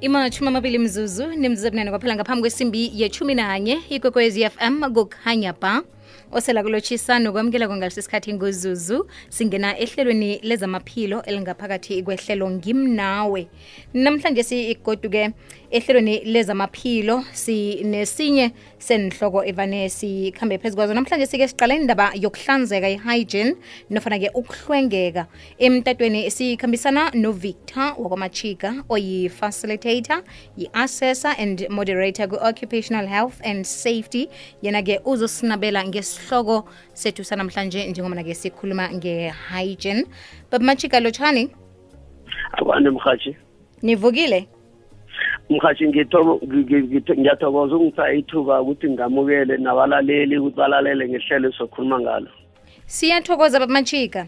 imashumi amabili mzuzu nimzuzu ebunane kwaphela ngaphambi kwesimbi yechumi nanye ikwekwezi fm kukhanya ba osela kulotshisa nokwamukela kwangalesi sikhathi nguzuzu singena ehlelweni lezamaphilo elingaphakathi kwehlelo ngimnawe. Namhlanje sigoduke ehlelweni lezamaphilo sinesinye senhloko evane sikhambe phezu kwazo. Namhlanje sike siqala indaba yokuhlanzeka i-hygiene nofana-ke ukuhlwengeka. Emtatweni sikhambisana novictor wakwamachika oyi-facilitator yi-assessor and moderator ku-occupational health and safety. Yena-ke uzosinabela ngesihloko sethu sanamhlanje njengobana-ke sikhuluma nge-hygiene. Babamachika lotshani? Abantu mhatshi nivukile? Mhathi ngiyathokoza ungipha ithuba ukuthi ngamukele nabalaleli ukuthi balalele ngehlelo esizokhuluma ngalo. Siyathokoza babamachika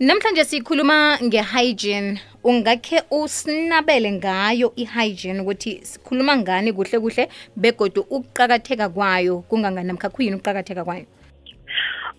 namhlanje sikhuluma nge-hygiene. Ungakhe usinabele ngayo i-hygiene ukuthi sikhuluma ngani kuhle kuhle begodu ukuqakatheka kwayo kungangani namkha khuyini ukuqakatheka kwayo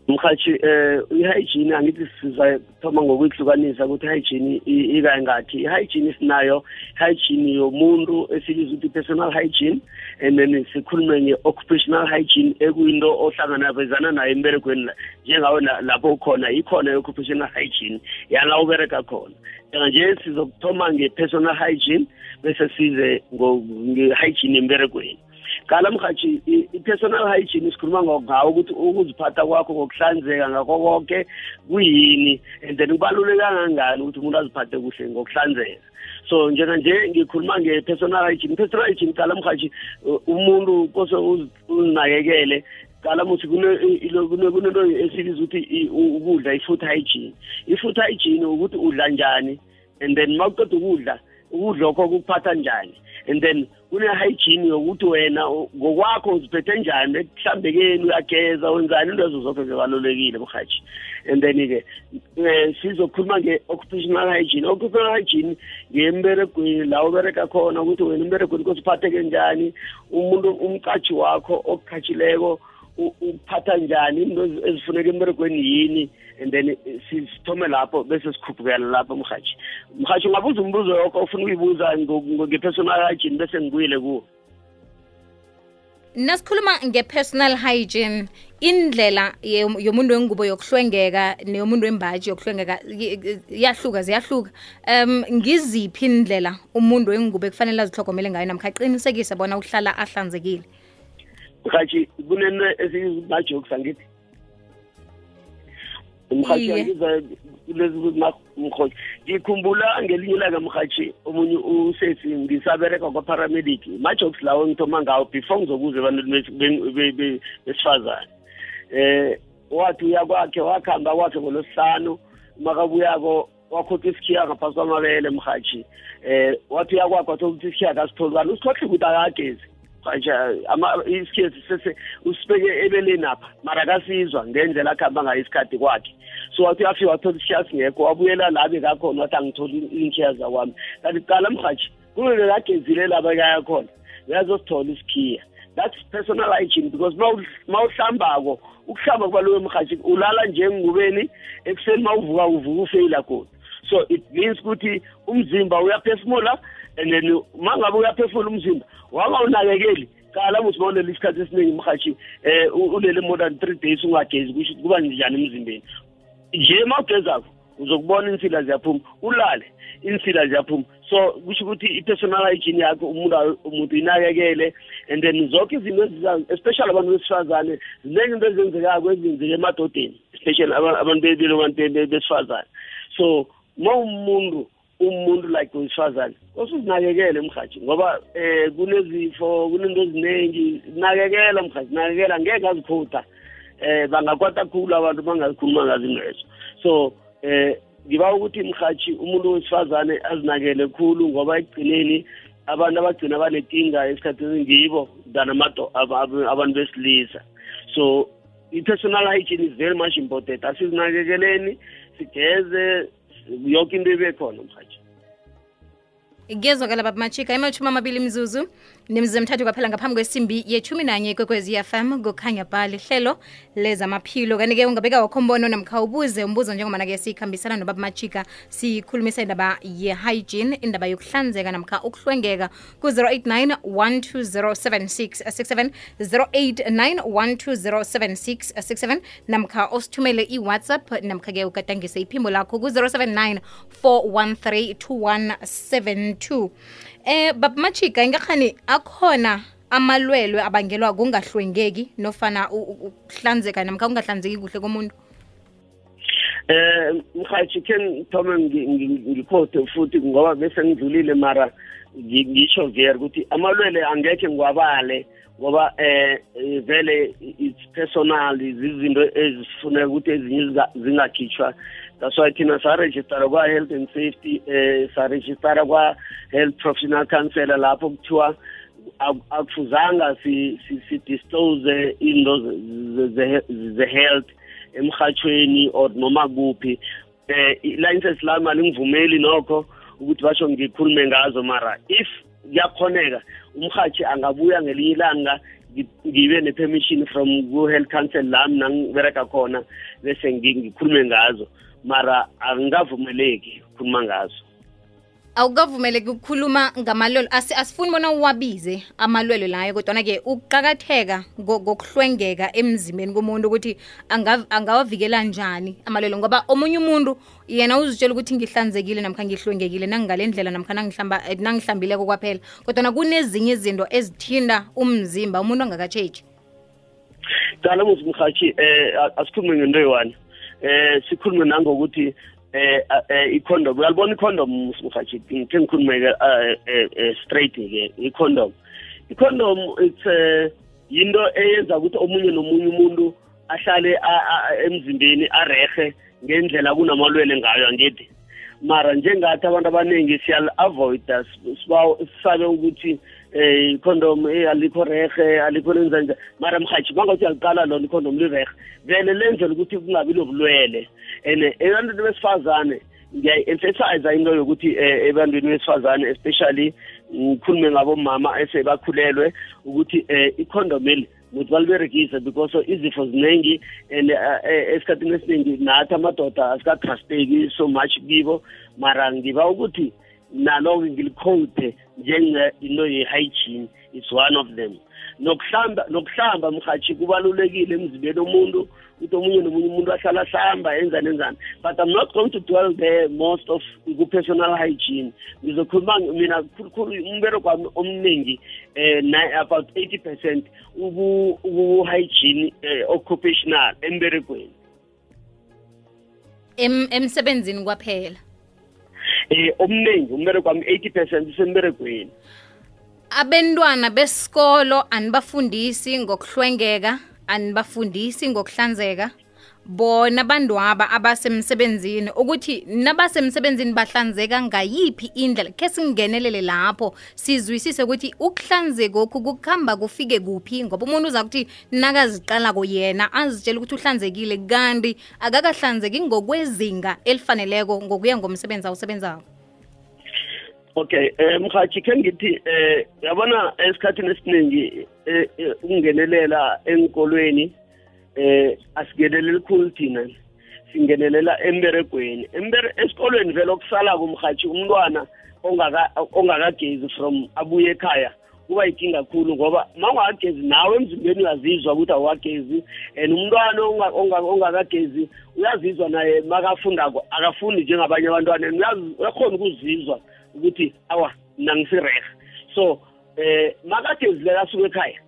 mhathi eh i-hygiene angithi sizathoma ngokuyihlukanisa ukuthi i-hygiene ikangathi i-hygiene sinayo hygiene yomuntu esibiza ukuthi personal hygiene and then sikhulume nge-occupational hygiene ekuyinto ohlanganavezana nayo emberegweni njengawe lapho ukhona ikhona i-occupational hygiene yala ubereka khona. Njenganje sizokuthoma nge-personal hygiene bese size nge-hygiene emberegweni. Qala mhathi i-personal hygiene sikhuluma ngawo ukuthi ukuziphatha kwakho ngokuhlanzeka ngakho konke kuyini and then kubaluleke kangangani ukuthi umuntu aziphathe kuhle ngokuhlanzeka. So njenganje ngikhuluma nge-personal hygiene personal hygiene qala mhathi umuntu kose uzinakekele qala muthi kunento esibiza ukuthi ukudla i-food hygiene. I-food hygiene ukuthi udla njani and then uma uqeda ukudla ukudla okho kukuphatha njani. And then kune-hygiene yokuthi wena ngokwakho uziphethe njani ekuhlambekeni uyageza wenzani into ezo zonke zibalulekile mhathi and then-ke um sizokhuluma nge-occupational hygiene. Occupational hygiene ngemberegweni la ubereka khona ukuthi wena emberegweni kosiphatheke njani umuntu umqatshi wakho okukhatshileko uphatha njani into ezifuneka emberegweni yini? And then sithome lapho bese sikhuphukela lapho mhathi mhathi ungabuza umbuzo yokho ufuna ukuyibuza nge-personal hygiene bese ngibuyile kuwo nasikhuluma nge-personal hygiene. Indlela yomuntu wengubo yokuhlwengeka neyomuntu wembaji yokuhlwengeka iyahluka ziyahluka. Um ngiziphi indlela umuntu wengubo ekufanele azihlogomele ngayo namkha aqinisekise bona uhlala ahlanzekile mhathi kunento esiyimajokes angithi mhathi angiza mhothi ngikhumbula ngelinye ilanga mhathi omunye usesi ngisabereka kwa-paramedic. Majokes lawo ngithoma ngawo before ngizokuza ebantwini besifazane. Eh wathi uya kwakhe wakuhamba kwakhe ngolosihlanu makabuyako wakhokha isikhiya ngaphasi kwamabele mhathi eh wathi uya kwakhe wathola ukuthi isikhiya kasitholi kanti usikhohle ukuthi akagezi. Manje isikhethi sese usibeke ebeleni apha mara akasizwa ngendlela akuhamba ngayo isikhathi kwakhe. So wathi uyafika wathola ishiya singekho wabuyela la bekakhona wathi angitholi inkhiya zakwami kanti kuqala mhathi kube bekagezile la bekaya khona uyazosithola isikhiya. That's personal hygiene because ma uhlambako ukuhlamba kubaluleke mhathi ulala njengengubeni ekuseni ma uvuka uvuka ufeyila khona. So it means ukuthi umzimba uyaphefumula and then ma ngabe uyaphefumula umzimba wangawunakekeli qala mawulele isikhathi esiningi mhathi um ulele more than three days ungagezi kusho ukuthi kuba njani emzimbeni. Nje ma ugezakho uzokubona insila ziyaphuma ulale insila ziyaphuma. So kusho ukuthi i-personal hygiene yakho umuntu umuntu inakekele and then zonke izinto especially abantu besifazane ziningi into ezenzekako ezenzeka emadodeni especially abantu besifazane. So ma umuntu umuntu like wesifazane osuzinakekele mhathi ngoba eh kunezifo kunento eziningi. Nakekela mhathi nakekela ngeke azikhutha eh bangakwata khulu abantu bangazikhuluma ngazo ingqezo so eh ngiba ukuthi mhathi umuntu wesifazane azinakele khulu ngoba ekugcineni abantu abagcina banetinga esikhathini ngibo than abantu besilisa. So i-personal hygiene is very much important. Asizinakekeleni sigeze yonke into ibe khona mhathi kuyezwakala baba machika emashumi amabili mzuzu. Nimzuzu emthathu kwaphela ngaphambi kwesimbi yethumi nanye kwekwezi fm kukhanya bhali hlelo lezamaphilo kanti-ke ungabeka wakho mbono namkha ubuze umbuzo njengomana-ke sikhambisana nobaba machika sikhulumisa indaba ye-hygiene indaba yokuhlanzeka namkha ukuhlwengeka ku-089 1207667 089 1207667 namkha osithumele i-whatsapp namkha-ke ugadangise iphimbo lakho ku-079 413 2172 eh baba machika ingakhani akhona amalwelwe abangelwa kungahlwengeki nofana ukuhlanzeka namkha kungahlanzeki kuhle komuntu? Eh mhathi ke ngithome ngi- ngi- ngikhothe futhi ngoba bese ngidlulile mara ngi- ngisho vere ukuthi amalwele angekhe ngiwabale ngoba eh vele it's personal izinto ezifuneka ukuthi ezinye zinga- zingakhitshwa. That's why thina sarejistara kwa-health and safety eh sarejistara kwa-health professional counselor lapho kuthiwa ak- akufuzanga si- si- si-disclose into ze- ze- ze- ze-health emhathweni or noma kuphi. Eh i-license lami alingivumeli nokho ukuthi basho ngikhulume ngazo mara if kuyakhoneka umhathi angabuya ngelinye ilanga ngi- ngibe ne-permission from ku-health council lami nangibereka khona bese ngi- ngikhulume ngazo. Mara angikavumeleki ukukhuluma ngazo. Awukavumeleki ukukhuluma ngamalwelo. Asifuni bona uwabize amalwelo layo kodwana-ke ukuqakatheka kokuhlwengeka ngokuhlwengeka emzimbeni komuntu ukuthi angawavikela njani amalwelo ngoba omunye umuntu yena uzitshela ukuthi ngihlanzekile namkha ngihlwengekile nangingale ndlela namkha eh, nangihlambileko kwaphela. Kodwana kunezinye izinto ezithinda umzimba umuntu angakatshetshi cala muzi mhathi eh a- asikhulume ngento eyi-one. Eh sikhulume nangokuthi eh a- eh i-condom uyalibona i-condom musi mhathi ngikhe ngikhulume-ke eh, eh, eh, straight ke i-condom i-condom it's eh yinto eyenza ukuthi omunye nomunye umuntu ahlale a- a- emzimbeni arehe ngendlela kunamalwele ngayo angithi mara njengathi abantu abaningi siyal-avoida sisabe ukuthi eh icondom eh alikho rehe alikho lenzanja mara mhathi mangathi uyaliqala lona icondom lirehe vele lenzela ukuthi kungabi lobulwele and ebantwini besifazane ngiyayi-emphasize into yokuthi um ebantwini besifazane especially ngikhulume ngabomama esebakhulelwe ukuthi eh, icondom eli ukuthi baliberegise because izifo ziningi and eh, eh, esikhathini esiningi nathi amadoda asikatrusteki so much kibo. Mara ngiba ukuthi nalo-ke ngilikhowuthe njenge-into ye-hygiene. Is one of them. Nokuhlamba nokuhlamba mhathi kubalulekile emzimbeni womuntu ukuthi omunye nomunye umuntu ahlala ahlamba enzani enzani but i'm not going to dwell there most of ku-personal hygiene. Ngizokhuluma mina khulukhulu umbereko wami omningi um about eighty percent uku-hygiene um occupational emberekweni Em- emsebenzini kwaphela. Um omningi umbereko wami eighty percent usemberekweni abentwana besikolo anibafundisi ngokuhlwengeka anibafundisi ngokuhlanzeka. Bona bandwaba abasemsebenzini ukuthi nabasemsebenzini bahlanzeka ngayiphi indlela khe singenelele lapho sizwisise ukuthi ukuhlanzekokhu kukuhamba kufike kuphi ngoba umuntu uza kuthi nakaziqalako yena azitshela ukuthi uhlanzekile kanti akakahlanzeki ngokwezinga elifaneleko ngokuya ngomsebenzi awusebenzako. Okay eh mhathi ke ngithi eh yabona esikhathini esiningi eh, ukungenelela enkolweni eh asingeneleli khulu thina. Singenelela emberegweni. Embere esikolweni vele okusala kumhathi umntwana ongaka ongakagezi from abuye ekhaya kuba yinkinga kakhulu ngoba mawungakagezi nawe emzimbeni uyazizwa ukuthi awukagezi and umntwana onga- onga- ongakagezi uyazizwa naye makafundako akafundi njengabanye abantwana and uyazi- uyakhona ukuzizwa ukuthi awa mina ngisirehe so eh makagezileka asuke ekhaya kuya-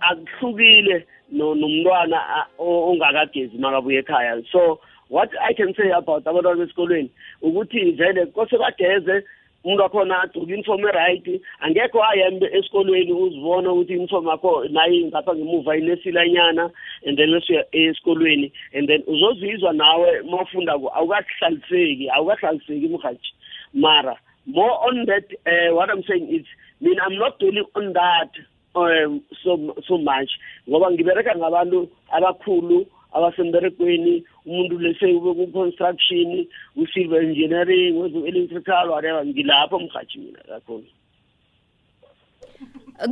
akuhlukile no- nomntwana a- o- ongakagezi makabuye ekhaya. So what i can say about abantwana besikolweni ukuthi vele kose bageze umuntu wakhona agcoke uniform eright angekho ayembe esikolweni uzibona ukuthi uniform yakho nayi ngapha ngemuva inesilanyana and then usuya esikolweni and then uzozizwa nawe mawufundako awukahlaliseki awukahlaliseki mhathi mara more on that uh, what i'm saying is mean i'm not dwelling on that. Um, so so much. Ngoba ngibereka ngabantu abakhulu abasemberekweni. Umuntu lese ube ku-construction u-civil engineering wezu-electrical whatever. Ngilapho mhathi mina kakhulu.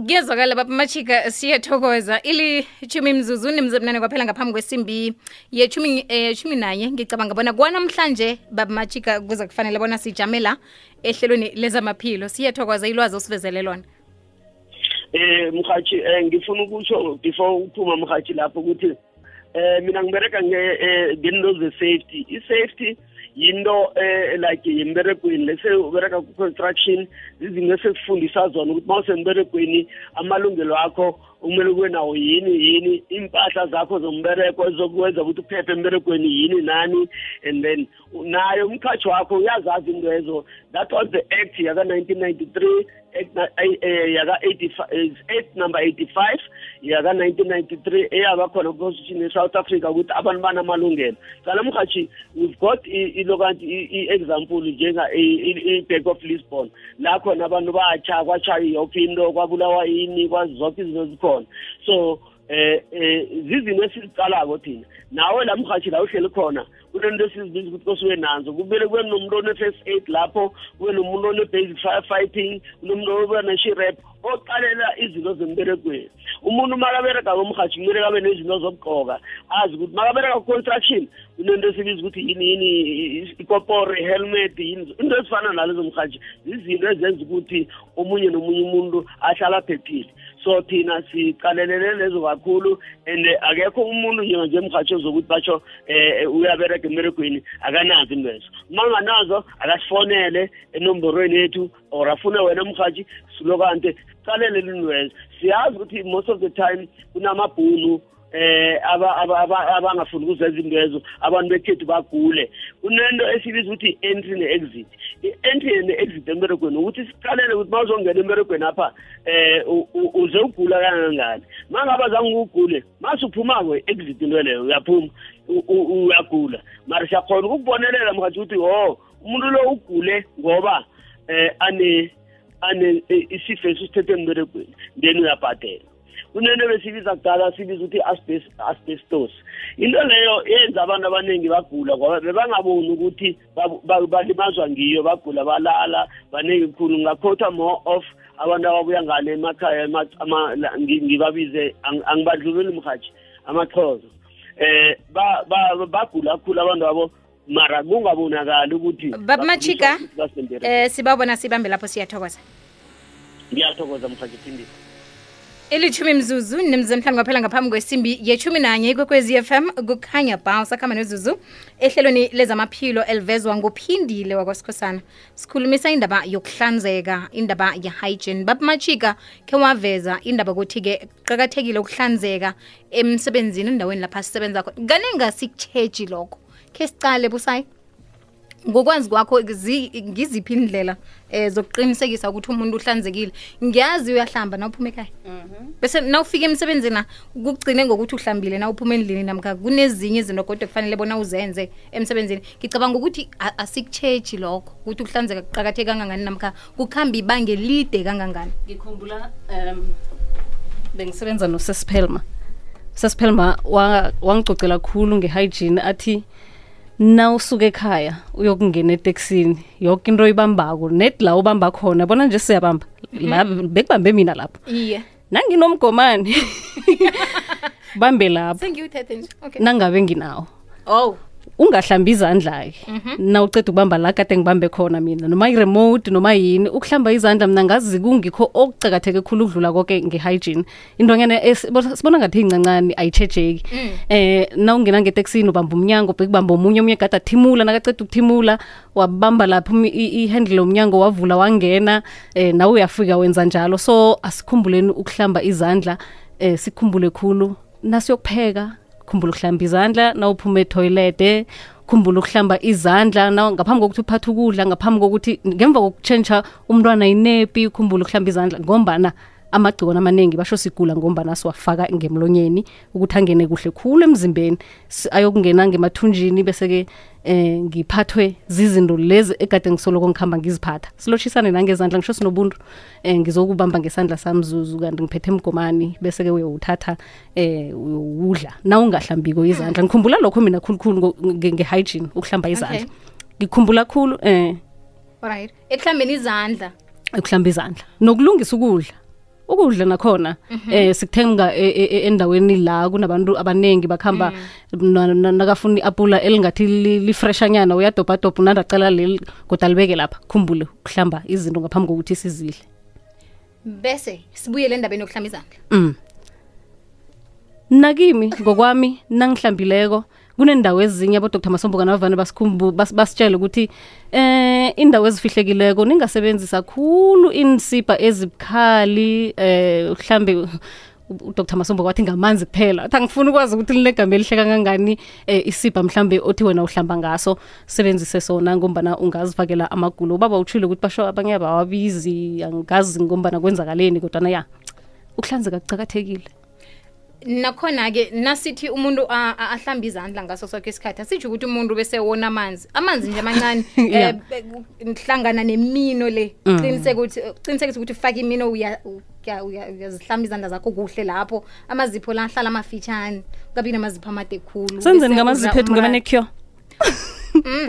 Kuyezwakala baba machika siyathokoza. Ili chumi mzuzu nimzebunane kwaphela ngaphambi kwesimbi yechumi eh, naye ngicabanga bona kwanamhlanje baba machika kuze kufanele bona sijame la ehlelweni lezamaphilo. Siyathokoza ilwazi osivezele lona eh mhathi eh, ngifuna ukutsho before uphuma mhathi lapho ukuthi eh mina ngibereka ngento ze-safety. I-safety yinto eh like yemberegweni. Lese ubereka ku-construction izinto esekufundisa zona ukuthi uma usemberegweni amalungelo akho kumele kube nawo yini yini impahla zakho zombereko ezokwenza ukuthi uphephe emberegweni yini nani and then nayo umkhathi wakho uyazazi into ezo. That was the act yaka-nineteen ninety-three yaka-act number 85 yaka-1993 eyaba khona ku-constitution ye-south africa ukuthi abantu banamalungelo. Kala mhathi we've got ilokanti i-example njenga i-back of lisbon. La khona abantu batsha kwatshaya yoke into kwabulawa yini kwazi zonke izinto ezikhona. So eh eh zizinto esizicalako thina. Nawe la mhathi la uhleli khona kunento esizibiza ukuthi kosuke nazo kumele kube nomuntu one-first aid lapho kube nomuntu one-basic fire fighting kunomuntu obe ne-shirep oqalela izinto zemberegweni. Umuntu makabereka komhathi kumele kabe nezinto zokugqoka. Azi ukuthi makabereka ku-construction kunento esibiza ukuthi yini yini ikopore helmet yini into ezifana nalezo mhathi zizinto ezenza ukuthi omunye nomunye umuntu ahlala aphephile. So thina sicalelele lezo kakhulu and akekho umuntu njenganje emhathi ozokuthi batsho um uyabereka emberegweni akanazo intwezo uma nganazo akasifonele enomborweni yethu or afune wena mhathi silokante sicalele lintwezo siyazi ukuthi most of the time kunamabhunu eh abangafuni ukuzenza into ezo abantu bekhethu bagule. Kunento esibiza ukuthi entry ne-exit. I-entry ne-exit emberegweni ukuthi siqalele ukuthi ma uzongena emberegweni apha um uze ugula kangangani. Ma ngaba zange ugule masuphumako exit into leyo uyaphuma uyagula. Mara siyakhona ukukubonelela mkhathi ukuthi o umuntu lo ugule ngoba um ane isifo esisithethe emberegweni then uyabhadela. Kunento besibiza kudala sibiza ukuthi asbestos. Into leyo yenza abantu abaningi bagula ngoba bebangaboni ukuthi balimazwa ngiyo bagula balala baningi khulu. Ngakhotha more of abantu ababuya ngane emakhaya ngibabize angibadluleli mhathi amaxhozo eh bagula kakhulu abantu abo mara kungabonakali ukuthi baba machika eh sibabona sibambe lapho siyathokoza. Ngiyathokoza mhathi phindisa. Ilithumi mzuzu nimzemhlanu kwaphela ngaphambi kwesimbi yechumi nanye ikwekwezi FM kukhanya ba usakhamba nezuzu ehlelweni lezamaphilo elivezwa ngophindile wakwasikhosana sikhulumisa indaba yokuhlanzeka indaba ye-hygiene. Baba machika khe waveza indaba ukuthi-ke qakathekile ukuhlanzeka emsebenzini endaweni lapha sisebenza khona. Kaninga sikutsheji lokho. Khe sicale busayi. Ngokwazi kwakho ngiziphi indlela um zokuqinisekisa ukuthi umuntu uhlanzekile? Ngiyazi uyahlamba na uphuma ekhaya? Bese na ufike emsebenzini kugcine ngokuthi uhlambile na uphuma endlini namkha kunezinye izinto kodwa kufanele bona uzenze emsebenzini? Ngicabanga ukuthi asikutshetshi lokho ukuthi uhlanzeka kuqakatheke kangangani namkha kukhamba ibange lide kangangani? Ngikhumbula um bengisebenza nosesiphelma. Sesiphelma wangicocela kakhulu nge-hygiene athi na usuke ekhaya uyokungena etekisini yonke into oyibambako net la ubamba khona bona nje siyabamba. La bekubambe mina lapho. Iye. Nanginomgomane bambe lapho. Sengiwuthethe nje. Okay. Nangabe nginawo. Oh. Ungahlambi izandla-ke na uceda ukubamba la kade ngibambe khona mina noma i-remote noma yini ukuhlamba izandla mina ngazi kungikho okucakatheke khulu ukudlula konke nge-hygiene. Intonyana sibona ngathi incancane ayitshejeki eh na ungena ngeteksini ubamba umnyango bekubamba omunye omunye gade athimula nakaceda ukuthimula wabamba lapho i-handle lomnyango wavula wangena eh nawe uyafika wenza njalo. So asikhumbuleni ukuhlamba izandla eh sikhumbule khulu. Nasiyokupheka khumbula ukuhlamba izandla na uphuma etoilete khumbula ukuhlamba izandla na ngaphambi kokuthi uphathe ukudla ngaphambi kokuthi ngemva kokutshentsha umntwana inepi khumbula ukuhlamba izandla ngombana amagciwane amaningi basho sigula ngombana siwafaka ngemlonyeni ukuthi angene kuhle khulu emzimbeni. Ayokungena ngemathunjini bese-ke eh ngiphathwe zizinto lezi egade ngisoloko ngihamba ngiziphatha. Silotshisane nangezandla ngisho sinobuntu eh ngizokubamba ngesandla samzuzu kanti ngiphethe emgomani bese-ke uyowuthatha eh uyowudla. Na ungahlambiko izandla ngikhumbula lokho mina khulukhulu nge-hygiene ukuhlamba izandla. Ngikhumbula khulu eh ekuhlambeni izandla. ukuhlamba izandla. Nokulungisa ukudla ukudla nakhona eh sikuthenga endaweni e- e- la kunabantu abanengi bakhamba mm. nakafuna i-apula elingathi li- lifreshanyana uyadobhadobha unandacala leli kodwa libeke lapha khumbule ukuhlamba izinto ngaphambi kokuthi sizidle bese sibuyele endabeni yokuhlamba izandla Mm. Nakimi ngokwami nangihlambileko kunendawo ezinye abodr masombuka kanavane basitshele ukuthi eh indawo ezifihlekileko ningasebenzisa khulu insipha ezibukhali eh mhlambe udr. Masombo wathi ngamanzi kuphela athi angifuni ukwazi ukuthi linegama elihle kangangani um isibha mhlambe othi wena uhlamba ngaso sebenzise sona ngombana ungazifakela amagulo. Ubaba utshile ukuthi basho abanye abawabizi angazi ngombana kwenzakaleni kodwana ya ukuhlanzeka kucakathekile nakhona-ke nasithi umuntu a- a- ahlamba izandla ngaso sokho isikhathi. Asitsho ukuthi umuntu bese wona amanzi. Amanzi nje amancane. Yeah. eh, hlangana nemino le. Ukuthi qinisekisa ukuthi ufake imino uya- uya- uya- uyazihlamba izandla zakho kuhle lapho. Amazipho la ahlala amafitshane kabi namazipho amade khulu. Senzeni ngamazipho ethu ngoba ethu Mm,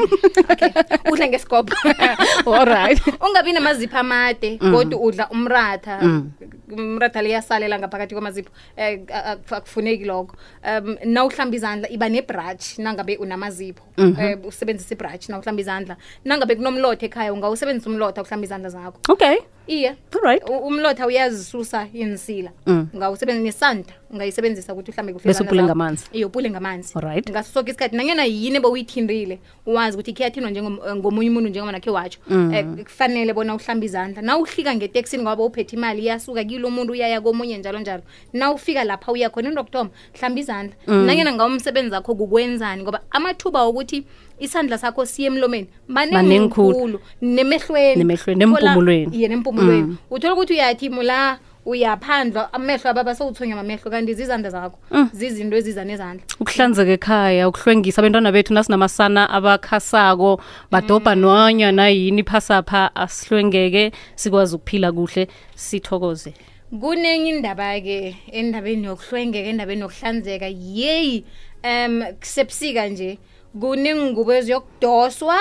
okay. Udla ngesikopho. Allright ungabi namazipho amade mm. kodwa udla umratha. Mm. Umratha leyasalela ngaphakathi kwamazipho. Um akufuneki lokho. Um na uhlamba izandla iba nebrush nangabe unamazipho. Mhm. Eh, um usebenzisa ibrush na uhlamba izandla. Nangabe kunomlotha ekhaya ungawusebenzisa umlotha uhlamba izandla zakho. Okay. Iye. Right. Umlotha uyazisusa insila ungawusebenzisa nesanta ungayisebenzisa ukuthi uhlambe Bese ngamanzi. upule ngamanzi. Alright. ngaso soke isikhathi nanyana yini bowuyithindile uwazi ukuthi kheyathinwa ngomunye umuntu njengoba nakhe watsho um kufanele bona uhlambe izandla. Na uhlika ngeteksini ngoba uphethe imali iyasuka kilo umuntu uyaya komunye njalo njalo. Na ufika lapha uya khona into yokuthoma hlamba izandla. Nanyana ngawo umsebenzi wakho kukwenzani? Ngoba amathuba wokuthi isandla sakho siye emlomeni Manengi manengi khulu. khulu nemehlweni. Nemehlweni, nempumulweni iye nempumulweni uthola ukuthi uyathi mula uyaphandlwa amehlo ababa sewuthonywa mamehlo kanti zizandla zakho. Zizinto eziza nezandla. Ukuhlanzeka ekhaya ukuhlwengisa abantwana bethu nasinamasana abakhasako badobha nonyana yini phasapha asihlwengeke sikwazi ukuphila kuhle sithokoze. Kunenye indaba-ke endabeni yokuhlwengeka endabeni yokuhlanzeka. Yeyi um kusebusika nje kunengubo eziyokudoswa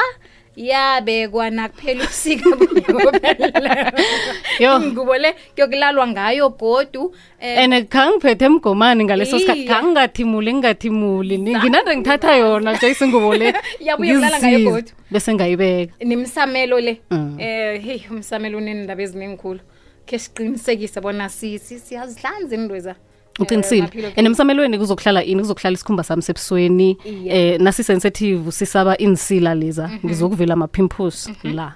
yabekwa nakuphela ubusika ingubo le kuyokulalwa ngayo godu eh, and khangiphethe emgomani ngaleso sikhathi. Kangingathimuli ngingathimuli. Nginande ngithatha yona nje isingubo le. Ngayo godu. bese ngayibeka. Nimsamelo le. Um hey umsamelo unendaba eziningikhulu khe siqinisekise bona siyazihlanza indweza si, si, uqinisile. And emsamelweni kuzokuhlala ini kuzokuhlala isikhumba sami sebusweni eh nasi-sensitive sisaba insila leza ngizokuvela ama-pimples la.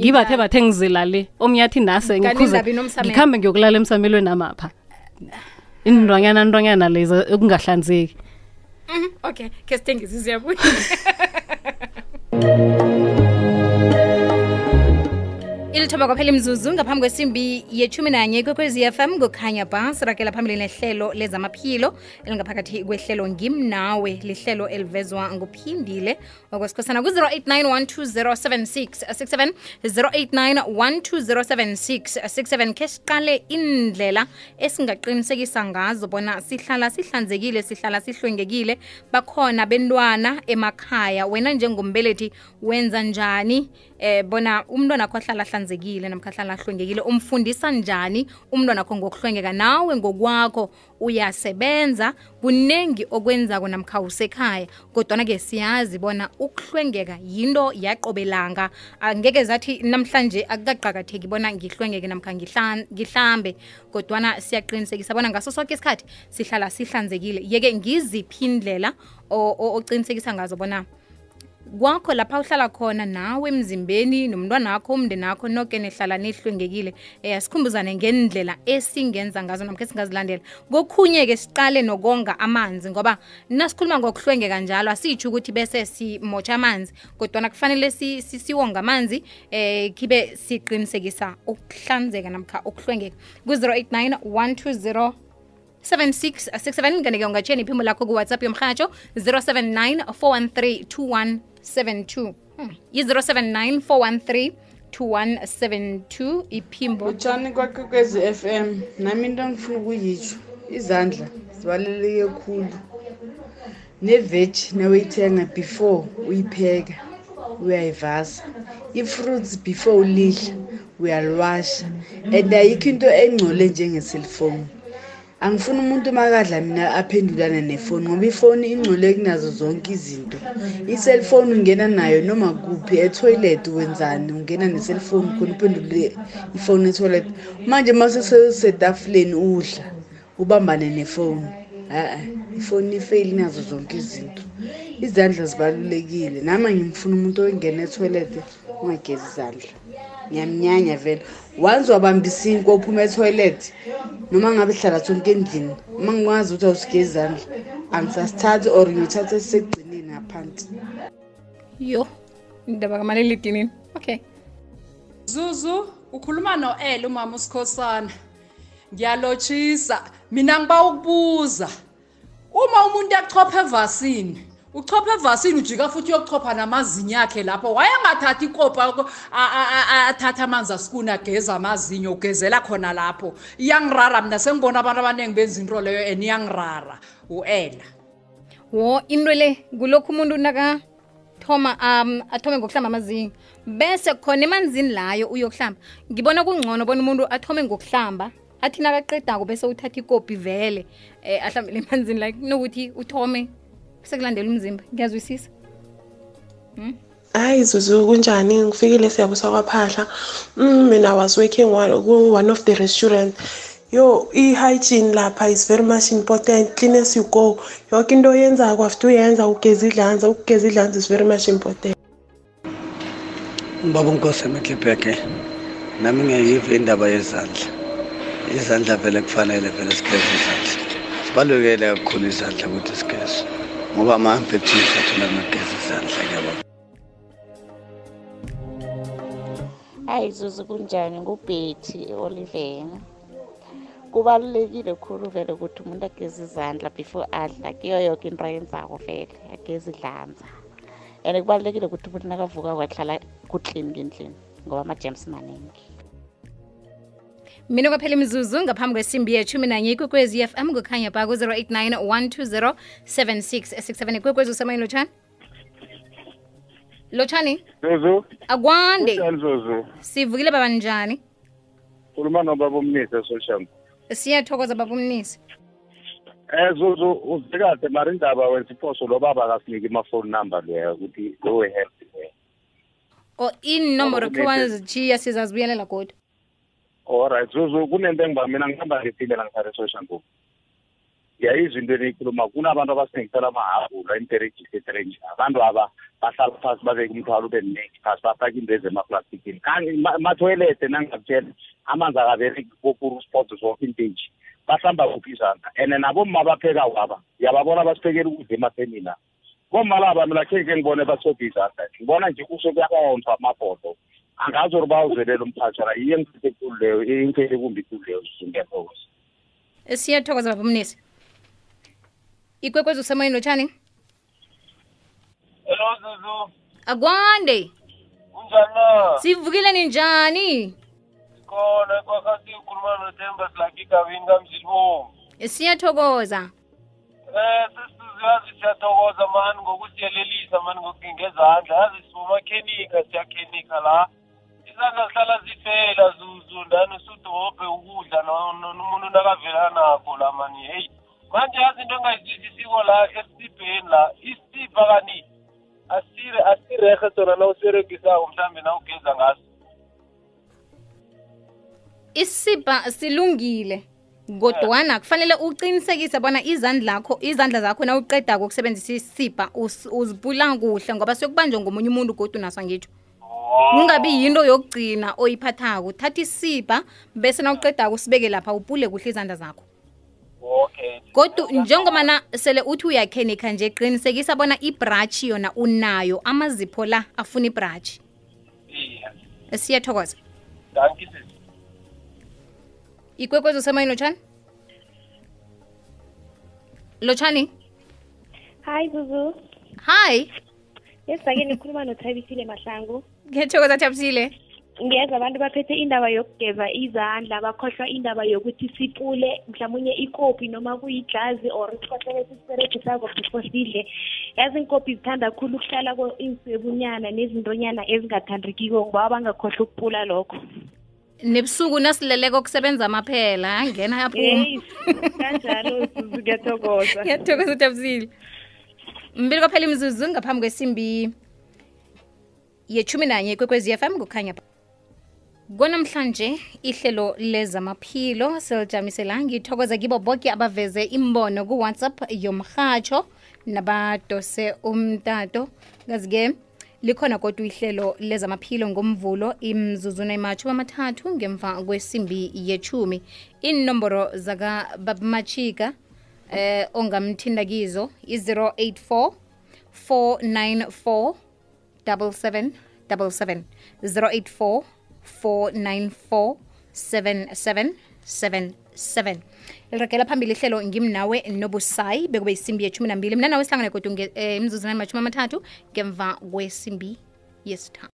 Ngibathe bathe ngizilale omnyathi nase nomsamelo. ngikhambe ngiyokulala emsamelweni amapha indwanyana ndwanyana leza okungahlanzeki Mhm, okay ke sithengise siyabuya ilithoba kwaphela imzuzu ngaphambi kwesimbi yethumi nanye kwekwezi fm kukhanya ba sirakela phambili nehlelo lezamaphilo elingaphakathi kwehlelo ngimnawe lihlelo elivezwa nguphindile okwesikhosana ku-089 089 ke siqale indlela esingaqinisekisa ngazo bona sihlala sihlanzekile sihlala sihlwengekile. Bakhona bentwana emakhaya wena njengombelethi wenza njani eh bona umntwana akho ahlala ahlanzekile namkha ahlala ahlwengekile umfundisa njani umntwana akho ngokuhlwengeka? Nawe ngokwakho uyasebenza kuningi okwenzako namkha usekhaya kodwana-ke siyazi bona ukuhlwengeka yinto yaqobelanga. Angeke zathi namhlanje akukaqakatheki bona ngihlwengeke namkha ngihlambe kodwana siyaqinisekisa bona ngaso sonke isikhathi sihlala sihlanzekile. Yeke ngiziphi indlela o- o- oqinisekisa ngazo bona kwakho lapha uhlala khona nawe emzimbeni nomntwana wakho umndeni noke nihlala nehlwengekile um asikhumbuzane ngendlela esingenza ngazo namkha singazilandela kokhunye-ke siqale nokonga amanzi ngoba nasikhuluma ngokuhlwengeka njalo asitsho ukuthi bese simotsha amanzi kodwana kufanele si- amanzi um khibe siqinisekisa ukuhlanzeka namkha ukuhlwengeka. Ku-089 120 7667 kanti-ke ungatsheni iphimbo lakho kuwhatsapp yomhatsho 079 413 2172 hmm. yi-079 413 2172 iphimbo. Utshani kwakwekwezi FM nami into ngifuna ukuyitsho. Izandla zibaluleke kakhulu neveji nawuyithenga before uyipheka uyayivasa. I-fruits before ulidla uyaliwasha and ayikho into engcole njengeselfoni angifuni umuntu makadla mina aphendulane nefoni ngoba ifoni ingcole kunazo zonke izinto. Iselfoni ungena nayo noma kuphi etoilet wenzani? Ungena neselfoni khona uphendule ifoni etoilet. Manje masesetafuleni udla ubambane nefoni. A-a ifoni ifeyili nazo zonke izinto. Izandla zibalulekile. Nami ngimfuna umuntu oyingena etoilet ungagezi izandla. Ngiyamnyanya vele. Once wabamba isinkwa uphuma etoilet. Noma ngabe hlala sonke endlini uma ngikwazi ukuthi awusigezi izandla angisasithathi or ngiyothatha sisegcineni ngaphansi. Yo indaba kamalilidinini okay. Zuzu ukhuluma noEl umama uSikhosana. Ngiyalotshisa. Mina ngiba ukubuza. Uma umuntu echopha evasini, uchopha evasini ujika futhi uyochopha namazinyo akhe lapho. Wayengathathi ikopa athatha amanzi asikuna geza amazinyo ugezela khona lapho. Iyangirara mina sengibona abantu abaningi benza into leyo and iyangirara. uEla. wo into le kulokhu umuntu nakathoma um athome ngokuhlamba amazinyo bese khona emanzini layo uyokuhlamba ngibona kungcono bona umuntu athome ngokuhlamba athi nakaqedako bese uthatha ikopi vele um ahlambele emanzini layo kunokuthi uthome sekulandela umzimba ngiyazwisisa. Hayi zuzu kunjani? Ngifikile siyabusa kwaphahla. Mm, mina was working one, ku one of the restaurant yo i-hygiene lapha is very much important. Clean as you go yoke into oyenzako after uyenza ugeza idlanza ukugeza idlanza is very much important. Ubaba unkosi emetlibheke nami ngiyayiva indaba yezandla. Izandla vele kufanele vele sigeze izandla. Sibalulekele kakhulu izandla ukuthi sigeze ngoba ama-infections athola ngageza izandla ngiyabona hayi zuzu kunjani? Ngubhethi oliveni kubalulekile khulu vele ukuthi umuntu ageze izandla before adla. Kuyo yoke into ayenzako vele ageze idlanza. And kubalulekile ukuthi umuntu nakavuka kwahlala kuclean ngendlini ngoba ama-gems maningi mina kwaphela imizuzu ngaphambi kwesimbi yethumi nanye ikwekwezi f m kukhanya pha ku-089 120 7667 ikwekwezi usemoyeni lotshani? Lotshani? Zuzu, akwande. Zuzu? sivukile baba njani? Khuluma nobaba umnisi eSosham. siyathokoza baba umnisi. Eh Zuzu, uzikade mara indaba wesiphoso lo baba akasiniki phone number leyo ukuthi go help leyo. o inomboro Baba khe wazijiya sizazibuyelela kodwa Alright Zuzu, kunento engiba mina ngihamba ngithile la ngihlala eSosham. Yayizwa into eniyikhuluma kunabantu abasingisela amahabhula imperegisi etrench. Abantu aba bahlala phasi babeke umthwalo ube mningi phasi bafake into ezemaplastikini. Mathoyilete nangakutshela amanzi akabereki kokuru sport zonke inteji. bahlamba kuphi izandla and nabomma bapheka waba yababona basiphekela ukudla emathenini na bomma laba mina khe ke ngibone basobha izandla ngibona nje kuso kuyakonthwa amabhodo angazi uri bawuzelela umphashara iye ngiphethe ekulu leyo ingiphethe kumbi kulu leyo. Ngiyathokoza siyathokoza baba umnisi. Ikwekwezi usemoyeni lotshani Hello Zuzu, akwande. Kunjani? Na? sivukile ninjani? Khona kwakhathi ukhuluma noThemba Silaki Gawini kaMzilibomvu. siyathokoza. Eh sisiyazi siyathokoza mani ngokusiyelelisa mani ngokungezandla yazi sibomakhenika siyakhenika la izandla zihlala zifela zuzu. Ndani usudobhe ukudla no- no- nomuntu nakavela nakho la mani heyi manje yazi into engayizwisisiko la esitibheni la isitibha kani? Asire asirehe sona na usiberegisako mhlawumbe na ugeza ngaso. Isibha silungile kodwana kufanele uqinisekise bona izandla lakho izandla zakho na uqedako ukusebenzisa isipha us- uzipula kuhle ngoba sokubanjwa ngomunye umuntu godu naso ngitsho kungabi yinto yokugcina oyiphathako. Thatha isipa bese nawuqedako usibeke lapha upule kuhle izandla zakho. Okay. Kodwa njengoba na sele uthi uyakhenika nje qinisekisa bona ibratshi yona unayo amazipho la afuna ibratshi iya. Siyathokoza. Ikwekwezi usemoyeni lotshani? Lotshani? Hayi zuzu. Hayi yesake nikhuluma nothabisile mahlangu ngiyathokoza thabisile. Ngeza abantu baphethe indaba yokugeza izandla bakhohlwa indaba yokuthi sipule mhlawumunye ikopi noma kuyijazi or isikhohlelo sisiberegisako before sidle yazi iinkopi zithanda khulu ukuhlala ko iinsebunyana nezintonyana ezingathandekiko ngoba bangakhohlwa ukupula lokho. Nebusuku nasileleko kusebenza amaphela ngena yaphuma Hey, kanjalo zuzu ngiyathokoza. Ngiyathokoza thabisile. Mbili kwaphela imzuzu ngaphambi kwesimbi. Yechumi nanye kwekwezi FM kukhanya kwanamhlanje ihlelo lezamaphilo silijamisela ngithokoza kibo boke abaveze imbono kuwhatsapp yomrhatsho nabadose umtato. Kazi-ke likhona kodwa ihlelo lezamaphilo ngomvulo imzuzuna imatjhumi amathathu ngemva kwesimbi yechumi inomboro zakababmachika eh ongamthinda kizo i-084 494 double seven double seven. zero eight four four nine four seven seven seven seven. Phambili ihlelo ngimnawe nobusayi bekube isimbi yeshumi nambili. Mna nawe sihlangane kodwa eh, imzuzu amathathu ngemva kwesimbi yesitha.